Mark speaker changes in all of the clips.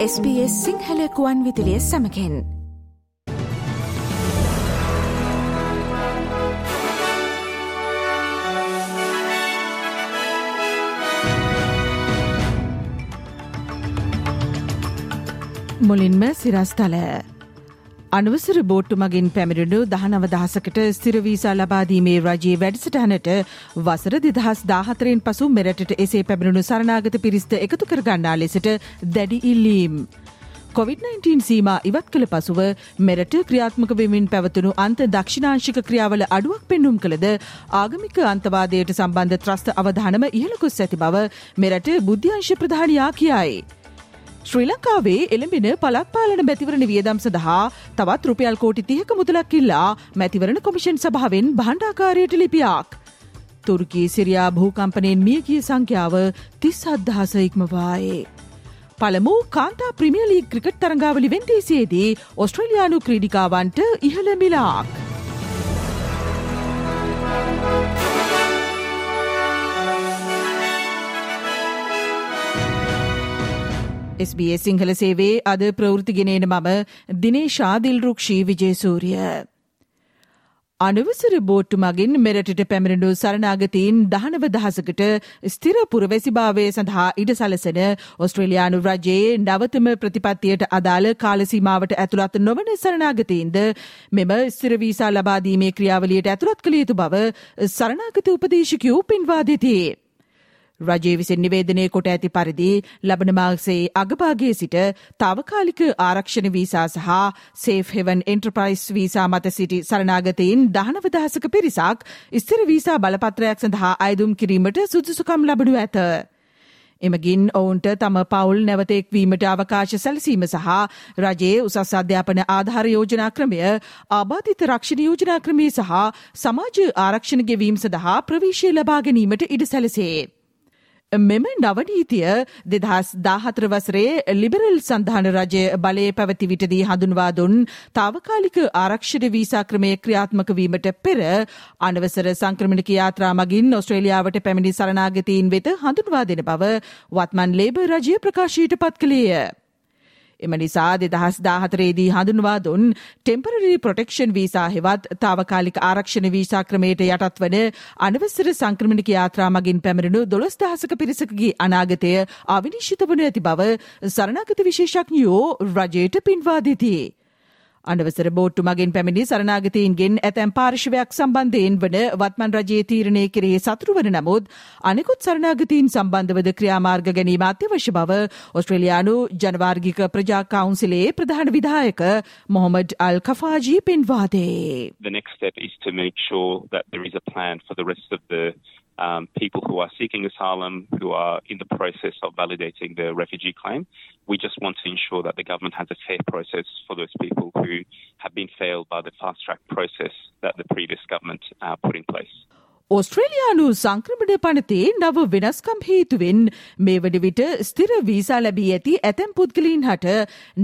Speaker 1: SBS සිංහලකුවන් විදිලිය සමකෙන්. මුලින්ම සිරස්තල. අනවසර බෝට්ටු මගින් පැමිණුණු දහනව දහසකට ස්තිරවීසා ලබාදීමේ රජයේ වැඩසටහනට වසර දෙදහස් දාහතරෙන් පසු මෙරටට එසේ පැමිණුණු සරණාගත පිරිස්ත එකතු කරගන්නා ලෙසට දැඩි ඉල්ලීම්. COොVID-19 සීම ඉවත් කළ පසුව මෙරට ක්‍රියාත්මක වෙමින් පැවතුණු අන්ත දක්ෂිනාංශික ක්‍රියාවල අඩුවක් පෙන්නුම් කළද ආගමික අන්තවාදයට සම්බන්ධ ත්‍රස්ත අවධානම ඉහළකුස් ඇති බව මෙරට බුද්ධ්‍යංශ ප්‍රධානයා කියයි. ශ්‍රී ලංකාවේ එළඹෙන පලත්පාලන මැතිවරණ වියදම් සඳහා තවත් රුපියල් කෝටි තියක මුදලක් ඉල්ලා මැතිවරණ කොමිෂන් සභාවෙන් බණ්ඩාකාරයට ලිපියක්. තුර්කී සිරියා භූකම්පනයෙන් මියගිය සංඛ්‍යාව තිස් අදහස ඉක්මවායේ. පළමු කාන්තා ප්‍රමියලී ක්‍රිකට් තරංගාවලි වෙන්දේසියේදී ඔස්ට්‍රලයානු ක්‍රීඩිකාවන්ට ඉහළ මිලාක්. SBS සිංහල සේවේ අද ප්‍රවෘතිගෙනන මම දිනේශා දිල්රුක්ෂී විජේසූරිය. අනවසර බෝට්ටු මගින් මෙරටට පැමිණඩු සරණාගතීන් දහනව දහසකට ස්තිර පුරවැසිභාවය සඳහා ඉඩ සලසන ඔස්ට්‍රේලයානු රජයේ නවතම ප්‍රතිපත්තියට අදාළ කාලසීමාවට ඇතුළත් නොවන සරණාගතීන්ද මෙම ස්තිරවීසා ලබාදීමේ ක්‍රියාවලියට ඇතුළත් කළ යුතු බව සරණාගත උපදේශකයූ පෙන්වා දෙතිේ. රජයේ විසින් නිවේදනය කොට ඇති පරිදි ලබන මාසේ අගභාගයේ සිට තාවකාලික ආරක්ෂණ වීසා සහ සේෆ් හෙවන් එන්ට්‍රපයිස් වීසා මත සිටි සරණාගතයින් දහනවදහසක පිරිසක් ස්තිර වීසා බලපත්‍රයක් සඳහා අයදුම් කිරීමට සුදුසුකම් ලබනු ඇත. එමගින් ඔවුන්ට තම පවුල් නැවතෙක්වීමට අවකාශ සැලසීම සහ රජයේ උසස් අධ්‍යාපන ආධාර යෝජනා ක්‍රමය ආබාධිත රක්ෂණ යෝජනා ක්‍රමේ සහ සමාජ ආරක්ෂණ ගෙවීම් සඳහා ප්‍රවේශය ලබා ගැනීමට ඉඩ සැලසේ. මෙම නවනීතිය දෙදහස් දාහතර වසරේ ලිබරල් සන්ධාන රජය බලය පැවති විටදී හඳුන්වා දුන් තාවකාලික ආරක්ෂණ වීසා ක්‍රමය ක්‍රියාත්මක වීමට පෙර අනවසර සංක්‍රමණික යාත්‍රා මගින් ඔස්ට්‍රේලියාවට පැමිණි සරණාගතීන් වෙත හඳුන්වා දෙන බව වත්මන් ලේබ රජය ප්‍රකාශයට පත් කළේය. එම නිසා දෙදහස් දාහතරේදී හඳුන්වා දුන් ටෙම්පරරි ප්‍රොටෙක්ෂන් වීසා හෙවත් තාවකාලික ආරක්ෂණ වීසා ක්‍රමයට යටත් වන අනවසර සංක්‍රමණික යාත්‍රා මගින් පැමරණු දොළොස් දහසක පිරිසකගේ අනාගතය අවිනිශ්ිත වන ඇති බව සරණගත විශේෂඥයෝ රජයට පින්වා දෙතිේ. අනවසර බෝට්ටු මගින් පැමිණි සරණාගතීන්ගෙන් ඇතැම් පාර්ශවයක් සම්බන්ධයෙන් වන වත්මන් රජයේ තීරණය කෙරෙහි සතුරු වන නමුත් අනෙකුත් සරණාගතීන් සම්බන්ධවද ක්‍රියාමාර්ග ගැනීම අත්‍යවශ්‍ය බව ඔස්ට්‍රේලියානු ජනවාර්ගික ප්‍රජා කවුන්සිලේ ප්‍රධාන විධායක Mohammed අල් කෆාජී පෙන්වාදේ.
Speaker 2: The next step is to make sure that there is a plan for the rest of the um, people who are seeking asylum, who are in the process of validating their refugee claim. We just want to ensure that the government has a fair process for those people who have been failed by the fast track process that the previous government uh, put in place.
Speaker 1: ඔස්ට්‍රේලයානු සංක්‍රමණ පනතේ නව වෙනස්කම් හේතුවෙන් මේ වන විට ස්තිර visa ලැබී ඇති ඇතැම් පුද්ගලීන් හට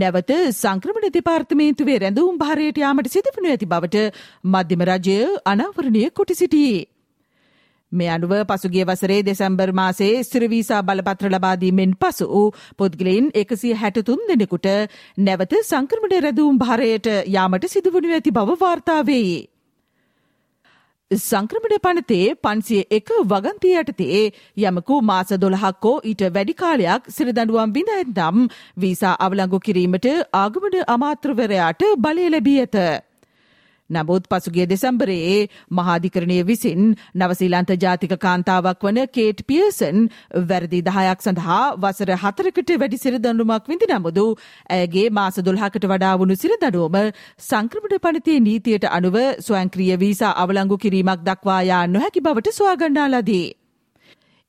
Speaker 1: නැවත සංක්‍රමණ දෙපාර්තමේන්තුවේ රැඳවුම් භාරයට යාමට සිදුවනු ඇති බවට මධ්‍යම රජය අනාවරණය කොට සිටියේ. මේ අනුව පසුගිය වසරේ දෙසැම්බර් මාසේ ස්ත්‍රවීසා බලපත්‍ර ලබාදීමෙන් පසු පුද්ගලයින් එකසිය හැටතුන් දෙනෙකුට නැවත සංක්‍රමණ රැදවුම් භාරයට යාමට සිදුවනු ඇති බව වාර්තාවේ. සංක්‍රමණ පනතේ පන්සිය එක වගන්තිය යටතේ යමකු මාස දොළහක්කෝ ඊට වැඩිකාලයක් සිරදඩුවම් බිඳ ඇදම් වීසා අවලංගු කිරීමට ආගමන අමාත්‍රවරයාට බලය ලැබී ඇත. නමුත් පසුගිය දෙසම්බරයේ මහාධිකරණය විසින් නවසීලන්ත ජාතික කාන්තාවක් වන කේට් පියසන් වැරදි දහයක් සඳහා වසර හතරකට වැඩි සිරදඩුමක් විඳි නමුදු ඇගේ මාස දොල්හකට වඩා වුණු සිරදඩුවම සංක්‍රමණ පනතිය නීතියට අනුව ස්වයංක්‍රිය වීසා අවලංගු කිරීමක් දක්වායා නොහැකි බවට ස්වාගන්නාලදී.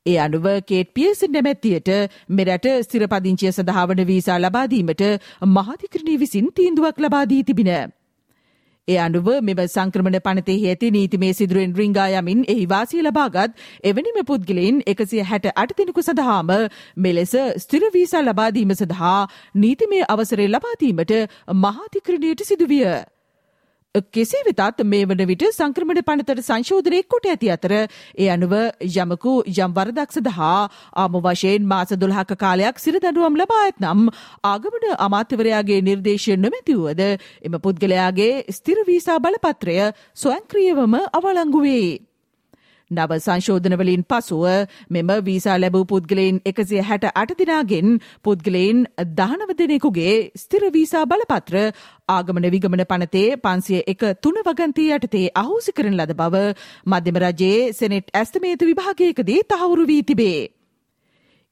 Speaker 1: ඒ අනුව කේට් පියසන් නැමැත්තියට මෙරට ස්තිරපදිංචිය සඳහාවන වීසා ලබාදීමට මහාධිකරණය විසින් තීන්දුවක් ලබාදී තිබින. ඒ අනුව මෙම සංක්‍රමණ පනතේ ඇති නීතිමේ සිදුරුවෙන් රිංගා යමින් එහි වාසිය ලබාගත් එවැනිම පුද්ගලයින් එකසිය හැට අට දෙනෙකු සඳහාම මෙලෙස ස්තිරවීසා ලබාදීම සඳහා නීතිමේ අවසරේ ලබාදීමට මහාතිකරණයට සිදුවිය. කෙසේ වෙතත් මේ වන විට සංක්‍රමණ පනතට සංශෝධනය කොට ඇති අතර ඒ අනුව යමකු යම් වරදක් සඳහා ආම වශයෙන් මාස දොළහක කාලයක් සිරදඩුවම් ලබා ඇත්නම් ආගමන අමාත්‍යවරයාගේ නිර්දේශය නොමැතිවුවද එම පුද්ගලයාගේ ස්තිරවීසා බලපත්‍රය ස්වයංක්‍රියවම අවලංගුවේ. නව සංශෝධනවලින් පසුව මෙම වීසා ලැබූ පුද්ගලයින් එකසිය හැට අටදිනාගෙන් පුද්ගලයින් දහනව දෙනෙකුගේ ස්තිර වීසා බලපත්‍ර ආගමන විගමන පනතේ පන්සිය එක තුන වගන්තී යටතේ අහෝසි කරන ලද බව මධ්‍යම රජයේ සෙනෙට් ඇස්තමේතු විභාගයකදී තහවුරු වී තිබේ.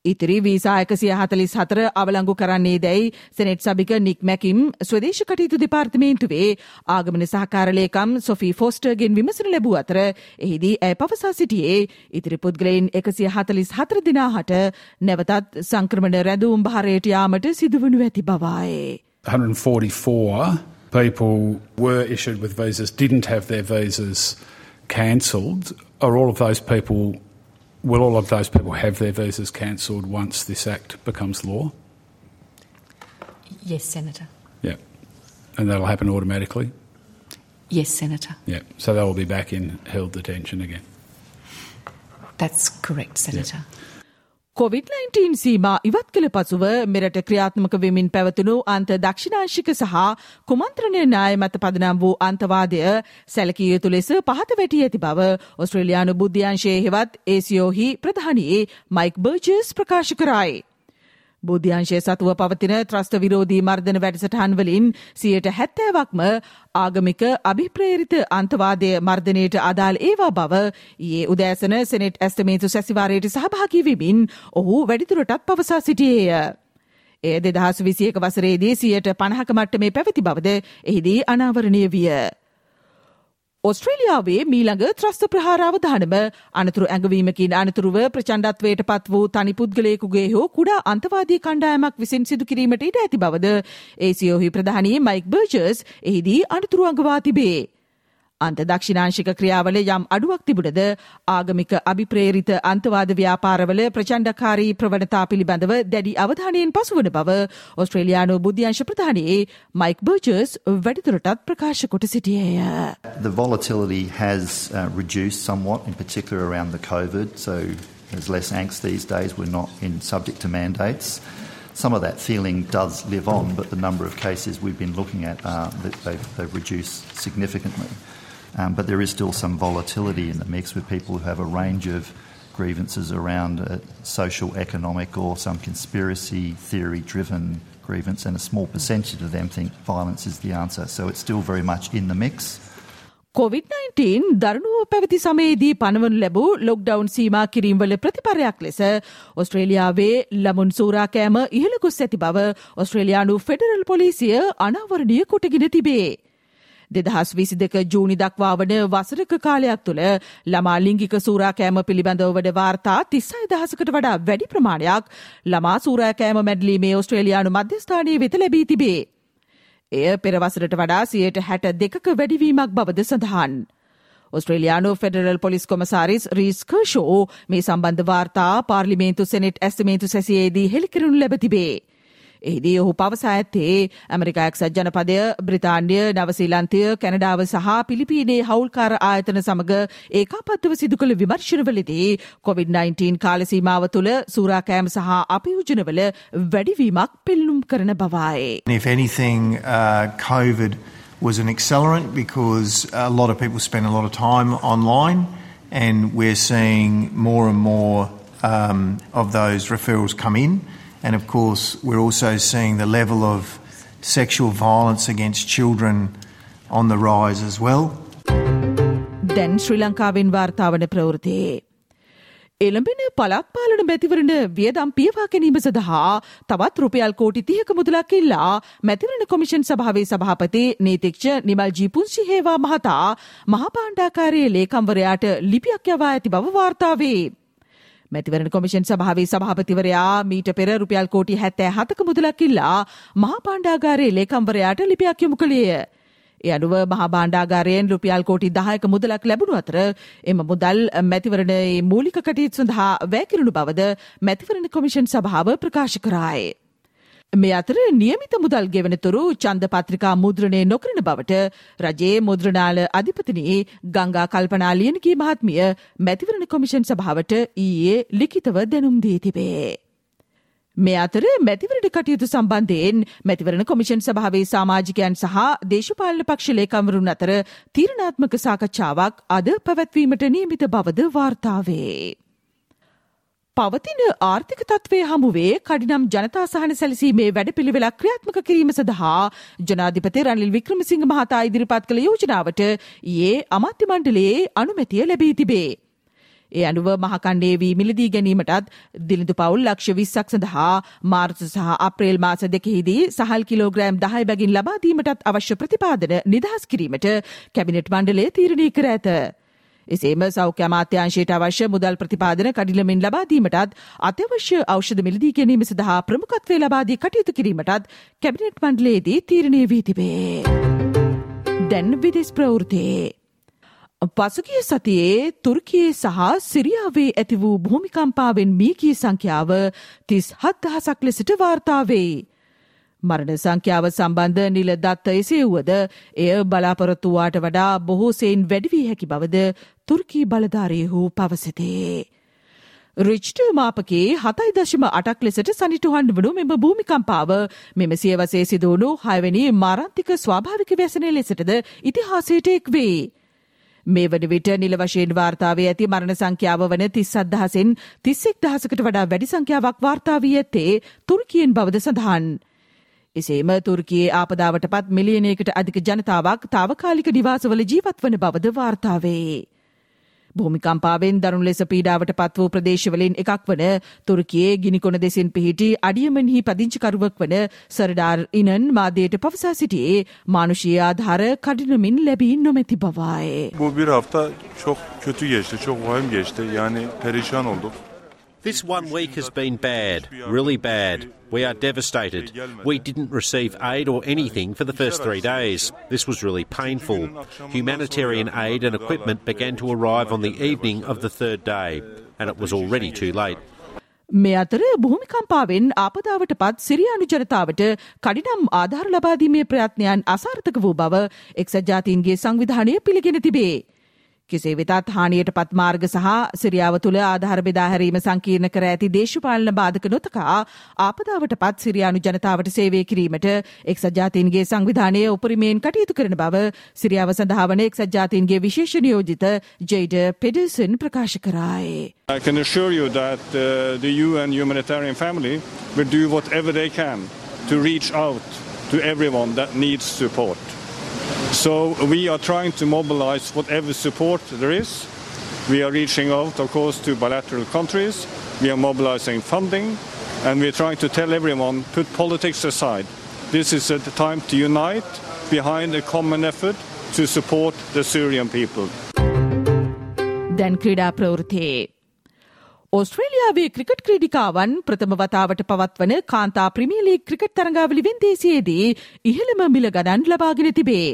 Speaker 1: ඉතිරි වීසා එකසිය හතලිස් හතර අවලංගු කරන්නේ දැයි සෙනෙට් සභික නික් මැකිම් ස්වදේශ කටයුතු දෙපාර්තමේන්තුවේ ආගමන සහකාරලේකම් සොෆී ෆෝස්ටර්ගෙන් විමසන ලැබූ අතර එහිදී ඇය පවසා සිටියේ ඉතිරි පුද්ගලයින් එකසිය හතලිස් හතර දිනාහට නැවතත් සංක්‍රමණ රැඳවුම් භාරයට යාමට සිදුවනු ඇති බවායේ.
Speaker 3: 144 people were issued with visas, didn't have their visas cancelled. Are all of those people will all of those people have their visas cancelled once this act becomes law?
Speaker 4: Yes, Senator.
Speaker 3: Yeah. And that'll happen automatically?
Speaker 4: Yes, Senator.
Speaker 3: Yeah. So they will be back in held detention again.
Speaker 4: That's correct, Senator.
Speaker 1: කොවිD-19 සීමා ඉවත් කළ පසුව මෙරට ක්‍රියාත්මක වෙමින් පැවතුණු අන්ත දක්ෂිනාංශික සහ කුමන්ත්‍රණය නාය මත පදනම් වූ අන්තවාදය සැලකිය යුතු ලෙස පහත වැටි ඇති බව ඔස්ට්‍රේලයානු බුද්ධ්‍යංශයේ හෙවත් ඒසියෝහි ප්‍රධානයේ මයික් බර්ජස් ප්‍රකාශ කරයි. බුද්ධ්‍යංශය සතුව පවතින ත්‍රස්ත විරෝධී මර්ධන වැඩසටහන් වලින් සියයට හැත්තෑවක්ම ආගමික අභිප්‍රේරිත අන්තවාදය මර්ධනයට අදාල් ඒවා බව ඒ උදෑසන සෙනෙට් ඇස්තමේතු සැසිවාරයට සහභාගී වෙමින් ඔහු වැඩිතුරටත් පවසා සිටියේය. එය දෙදහස් විසියක වසරේදී සියයට පණහක මට්ටමේ පැවති බවද එහිදී අනාවරණය විය. ඔස්ට්‍රේලියාවේ මීළඟ ත්‍රස්ත ප්‍රහාරාවධානම අනතුරු ඇඟවීමකින් අනතුරුව ප්‍රචණ්ඩත්වයට පත් වූ තනි පුද්ගලයෙකුගේ හෝ කුඩා අන්තවාදී කණ්ඩායමක් විසින් සිදු කිරීමට ඉඩ ඇති බවද ඒසියෝහි ප්‍රධානී මයික් බර්ජර්ස් එහිදී අනතුරු අඟවා තිබේ. අන්ත දක්ෂිනාංශික ක්‍රියාවල යම් අඩුවක් තිබුණද ආගමික අභිප්‍රේරිත අන්තවාද ව්‍යාපාරවල ප්‍රචණ්ඩකාරී ප්‍රවණතා පිළිබඳව දැඩි අවධානයෙන් පසුවන බව ඔස්ට්‍රේලියානු බුද්ධ්‍යංශ ප්‍රධානයේ මයික් බර්ජර්ස් වැඩිදුරටත් ප්‍රකාශ කොට සිටියේය.
Speaker 5: The volatility has uh, reduced somewhat, in particular around the COVID, so there's less angst these days. We're not in subject to mandates. Some of that feeling does live on, but the number of cases we've been looking at, uh, they've, they've reduced significantly. Um, but there is still some volatility in the mix with people who have a range of grievances around uh, social, economic, or some conspiracy theory driven grievance, and a small percentage of them think violence is the answer. So it's still very much in the mix.
Speaker 1: කොවිD-19 දරුණුව පැවති සමයේදී පනවනු ලැබූ lockdown සීමා කිරීම්වල ප්‍රතිපරයක් ලෙස ඔස්ට්‍රේලියාවේ ළමුන් සූරාකෑම ඉහළ ගොස් ඇති බව ඔස්ට්‍රේලයානු ෆෙඩරල් පොලිසිය අනාවරණය කොටගෙන තිබේ. දෙදහස් විසි දෙක ජූනි දක්වා වන වසරක කාලයක් තුළ ළමා ලිංගික සූරාකෑම පිළිබඳව වඩ වාර්තා තිස්සයි දහසකට වඩා වැඩි ප්‍රමාණයක් ළමා සූරාකෑම මැඩලීමේ ඔස්ට්‍රේලයානු මධ්‍යස්ථානය වෙත ලැබී තිබේ. එය පෙරවසරට වඩා සියයට හැට දෙකක වැඩිවීමක් බවද සඳහන්. ඔස්ට්‍රේලයානු ෆෙඩරල් පොලිස් කොමසාරිස් රීස් කර්ෂෝ මේ සම්බන්ධ වාර්තා පාර්ලිමේන්තු සෙනෙට් ඇස්තමේතු සැසියේදී හෙළිකරුණු ලැබ තිබේ. එහිදී ඔහු පවසා ඇත්තේ ඇමරිකා එක්සත් ජනපදය බ්‍රිතාන්්‍ය නවසීලන්තය කැනඩාව සහ පිලිපීනේ හවුල්කාර ආයතන සමඟ ඒකාපත්ව සිදු කළ විමර්ශනවලදී COොVID-19 කාලසීමාව තුළ සූරාකෑම සහ අපයෝජනවල වැඩිවීමක් පෙල්ලුම් කරන බවායේ.
Speaker 6: If anything, uh, COVID was an accelerant because a lot of people spend a lot of time online and we're seeing more and more um, of those referrals come in. And of course, we're also seeing the level of sexual violence against children on the rise as well.
Speaker 1: දැන් ශ්‍රී ලංකාවෙන් වාර්තාවන ප්‍රවෘතියේ. එළඹෙන පළත් පාලන මැතිවරණ වියදම් පියවා ගැනීම සඳහා තවත් රුපියල් කෝටි තියක මුදලක් ඉල්ලා මැතිවරණ කොමිෂන් සභාවේ සභාපති නීතික්ෂ නිමල් ජීපුන්සි හේවා මහතා මහපාණ්ඩාකාරයේ ලේකම්වරයාට ලිපියක් යවා ඇති බව වාර්තාවේ. මැතිවරණ කොමිෂන් සභාවේ සභාපතිවරයා මීට පෙර රුපියල් කෝටි හැත්තෑ හතක මුදලක් ඉල්ලා මහා පාණ්ඩාගාරයේ ලේකම්වරයාට ලිපියක් යොමු කළේය. ඒ අනුව මහා භාණ්ඩාගාරයෙන් රුපියල් කෝටි දහයක මුදලක් ලැබුණු අතර එම මුදල් මැතිවරණයේ මූලික කටයුතු සඳහා වැෑකිරුණු බවද මැතිවරණ කොමිෂන් සභාව ප්‍රකාශ කරායි. මේ අතර නියමිත මුදල් ගෙවනතුරු චන්ද පත්‍රිකා මුද්‍රණය නොකරන බවට රජයේ මුද්‍රණාල අධිපතිනී ගංගා කල්පනාලියනගේ මහත්මිය මැතිවරණ කොමිෂන් සභාවට ඊයේ ලිඛිතව දැනුම් දී තිබේ. මේ අතර මැතිවරණ කටයුතු සම්බන්ධයෙන් මැතිවරණ කොමිෂන් සභාවේ සමාජිකයන් සහ දේශපාලන පක්ෂ ලේකම්වරුන් අතර තීරණාත්මක සාකච්ඡාවක් අද පැවැත්වීමට නියමිත බවද වාර්තාවේ. පවතින ආර්ථික තත්ත්වය හමුවේ කඩිනම් ජනතා සහන සැලසීමේ වැඩපිළිවෙලක් ක්‍රියාත්මක කිරීම සඳහා ජනාධිපති රනිල් වික්‍රමසිංහ මහතා ඉදිරිපත් කළ යෝජනාවට ඊයේ අමාත්‍ය මණ්ඩලයේ අනුමැතිය ලැබී තිබේ. ඒ අනුව මහකණ්ඩේ වී මිලදී ගැනීමටත් දිලිඳු පවුල් ලක්ෂ විස්සක් සඳහා මාර්ච සහ අප්‍රේල් මාස දෙකෙහිදී සහල් කිලෝග්‍රෑම් දහයි බැගින් ලබාදීමටත් අවශ්‍ය ප්‍රතිපාදන නිදහස් කිරීමට කැබිනට් මණ්ඩලේ තීරණය කර ඇත. එසේම සෞඛ්‍ය අමාත්‍යංශයට අවශ්‍ය මුදල් ප්‍රතිපාදන කඩිලමින් ලබාදීමටත් අත්‍යවශ්‍ය ඖෂධ මිලදී ගැනීම සඳහා ප්‍රමුඛත්වය ලබාදී කටයුතු කිරීමටත් කැබිනට් මණ්ඩලයේදී තීරණය වී තිබේ. දැන් විදෙස් ප්‍රවෘතියේ. පසුගිය සතියේ තුර්කියේ සහ සිරියාවේ ඇති වූ භූමිකම්පාවෙන් මීකී සංඛ්‍යාව තිස් හත්දහසක් ලෙසට වාර්තාවේ. මරණ සංඛ්‍යාව සම්බන්ධ නිල දත්ත එසේ වුවද එය බලාපොරොත්තුවාට වඩා බොහෝසෙයින් වැඩිවී හැකි බවද තුර්කී බලධාරයහු පවසතේ. රිච්ට මාපකේ හතයි දශම අටක් ලෙසට සනිටුහන් වනු මෙම භූමිකම්පාව මෙම සියවසේ සිදුවුණු හයවැනි මාරන්තික ස්වාභාවික වැසනය ලෙසටද ඉතිහාසයට එක් වේ. මේ වන විට නිල වශයෙන් වාර්තාවේ ඇති මරණ සංඛ්‍යාව වන තිස් අදහසෙන් තිස්සෙක් දහසකට වඩා වැඩි සංඛ්‍යාවක් වාර්තාවී ඇත්තේ තුර්කියෙන් බවද සඳහන්. එසේම තුර්කයේ ආපදාවට පත් මිලියනයකට අධික ජනතාවක් තාවකාලික නිවාසවල ජීවත් වන බවද වාර්තාවේ. භූමිකම්පාවෙන් දරුණු ලෙස පීඩාවට පත් වූ ප්‍රදේශවලින් එකක් වන තුර්කයේ ගිනිකොන දෙසින් පිහිටි අඩියමෙන්හි පදිංචිකරුවක් වන සරඩාර් ඉනන් මාදයට පවසා සිටියේ මානුෂී ආධාර කඩිනමින් ලැබී නොමැති බවායි.
Speaker 7: Bu bir hafta çok kötü geçti, çok vahim geçti. Yani perişan olduk.
Speaker 8: This one week has been bad, really bad. We are devastated. We didn't receive aid or anything for the first three days. This was really painful. Humanitarian aid and equipment began to arrive on the evening of the third day, and it was already too late.
Speaker 1: මේ අතර භූමිකම්පාවෙන් ආපදාවට පත් සිරියානු ජනතාවට කඩිනම් ආධාර ලබාදීමේ ප්‍රයත්නයන් අසාර්ථක වූ බව එක්සත් ජාතීන්ගේ සංවිධානය පිළිගෙන තිබේ. කෙසේ වෙතත් හානියට පත් මාර්ග සහ සිරියාව තුළ ආධාර බෙදාහැරීම සංකීර්ණ කර ඇති දේශපාලන බාධක නොතකා ආපදාවට පත් සිරියානු ජනතාවට සේවය කිරීමට එක්සත් ජාතීන්ගේ සංවිධානය උපරිමයෙන් කටයුතු කරන බව සිරියාව සඳහාවන එක්සත් ජාතීන්ගේ විශේෂ නියෝජිත ජෙයිඩ පෙඩර්සන් ප්‍රකාශ කරායි.
Speaker 9: I can assure you that uh, the UN humanitarian family will do whatever they can to reach out to everyone that needs support. So we are trying to mobilize whatever support there is. We are reaching out, of course, to bilateral countries. We are mobilizing funding, and we are trying to tell everyone put politics aside. This is a time to unite behind a common effort to support the Syrian people.
Speaker 1: දැන් ක්‍රීඩා ප්‍රවෘතියේ. ඔස්ට්‍රේලියාවේ cricket ක්‍රීඩිකාවන් ප්‍රථම වතාවට පවත්වන කාන්තා ප්‍රමියලි cricket තරඟාවලි වෙන්දේසියේදී ඉහළම මිල ගණන් ලබාගෙන තිබේ.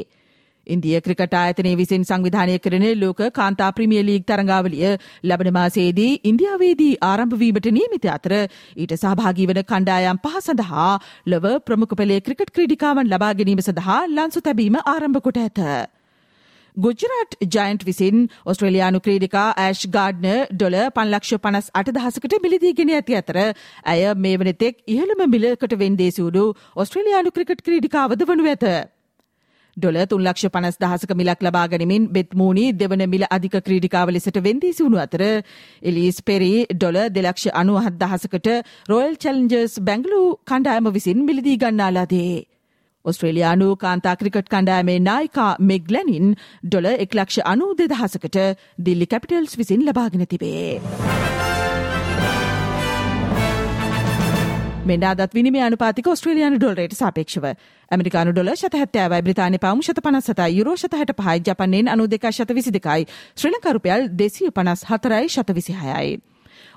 Speaker 1: ඉන්දිය ක්‍රිකට ආයතනය විසින් සංවිධානය කරන ලෝක කාන්තා ප්‍රමිය ලීග් තරඟාවලිය ලබන මාසේදී ඉන්දියාවේදී ආරම්භවීමට නියමිත අතර ඊට සහභාගී වන කණ්ඩායම් පහ සඳහා ලොව ප්‍රමුඛ පෙළේ ක්‍රිකට් ක්‍රීඩිකාවන් ලබා ගැනීම සඳහා ලන්සු තැබීම ආරම්භ කොට ඇත. ගුජරාට් ජයන්ට් විසින් ඔස්ට්‍රලයානු ක්‍රීඩිකා ඇෂ් ගාඩ්න ඩොල පන්ලක්ෂ පනස් අටදහසකට මිලිදීගෙන ඇති අතර ඇය මේ වනතෙක් ඉහළම මිලකට වෙන්දේසූඩු ඔස්ට්‍රලයානු ක්‍රිකට් ක්‍රීඩිකාවද වනු ඇත. ඩොල තුන්ලක්ෂ පනස් දහසක මිලක් ලබා ගනිමින් බෙත්මූනි දෙවන මිල අධික ක්‍රීඩිකාව ලෙසට වෙන්දේසි වුණු අතර එලිස් පෙරි ඩොල දෙලක්ෂ අනුවහත් දහසකට රොයල් චැලන්ජර්ස් බැංගලු කණ්ඩායම විසින් මිලදී ගන්නාලාදේ. ඔස්ට්‍රේලයානු කාන්තා ක්‍රිකට් කණ්ඩායමේ නායිකා මෙග්ලැනින් ඩොල එක්ලක්ෂ අනු දෙදහසකට දිල්ලි කැපිටල්ස් විසින් ලබාගෙන තිබේ. මෙඩාදත් විනිම අනුපාතික ස්ට්‍රේලියයානු ඩොල්රේට සාපේක්ෂව ඇමරිකානු ඩොල ශතහැත්තෑවයි බ්‍රතාාන පවම් ශත පනස්සතයි යුරෝ ශතහට පහයි ජපන්නෙන් අනු දෙක ශත විසි දෙකයි ශ්‍රලකරුපයල් දෙසිය පනස් හතරයි ශත විසිහයයි.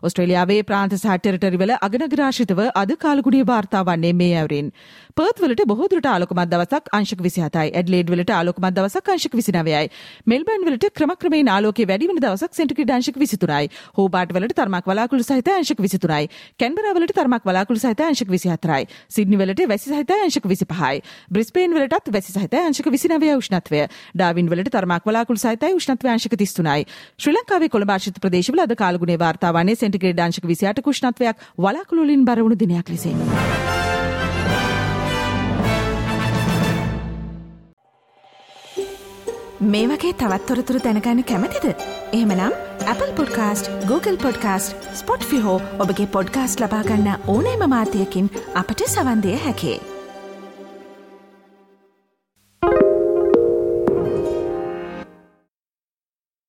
Speaker 1: ඔස්ට්‍රේලියාවේ ප්‍රාන්ත සහ ටෙරිටරිවල අගනගරාශිතව අද කාලගුණිය වාර්තා වන්නේ මේ ඇවරින්. පර්ත්වලට බොහෝදුරට ආලොකමත් දවසක් අංශක විසිහතයි. ඇඩ්ලේඩ් වලට ආලොකමත් දවසක් අංශක විසිනවයයි. මෙල්බන් වලට ක්‍රමක්‍රමයෙන් ආලෝකයේ වැඩිවන දවසක් සෙන්ටිග්‍රේඩ් අංශක විසිතුරයි. හෝබාට් වලට තරමක් වලාකුළු සහිත අංශක විසිතුරයි. කැන්බරා වලට තරමක් වලාකුළු සහිත අංශක විසිහතරයි. සිඩ්නි වලට වැසි සහිත අංශක විසිපහයි. බ්‍රිස්බේන් වලටත් වැසි සහිත අංශක විසිනවය උෂ්ණත්වය. ඩාවින් වලට තරමක් වලාකුළු සහිතයි උෂ්ණත්වය අංශක තිස්තුනයි. ශ්‍රී ලංකාවේ කොළඹ ආශ්‍රිත ප්‍රදේශවල අද කාලගුණේ වාර්තා වන්නේ සෙන්ටිග්‍රේඩ් අංශක 28 උෂ්ණත්වයක් වලාකුළු වලින් බර වුණු දිනයක් ලෙසින්.
Speaker 10: මේ වගේ තවත්තොරතුරු දැනගන්න කැමතිද. එහෙමනම් Apple podcast Google podcast Spotify ඔබගේ පොඩ්කාස්ට ලබාගන්න ඕනෑම මාතයකින් අපට සවන්දය හැකේ.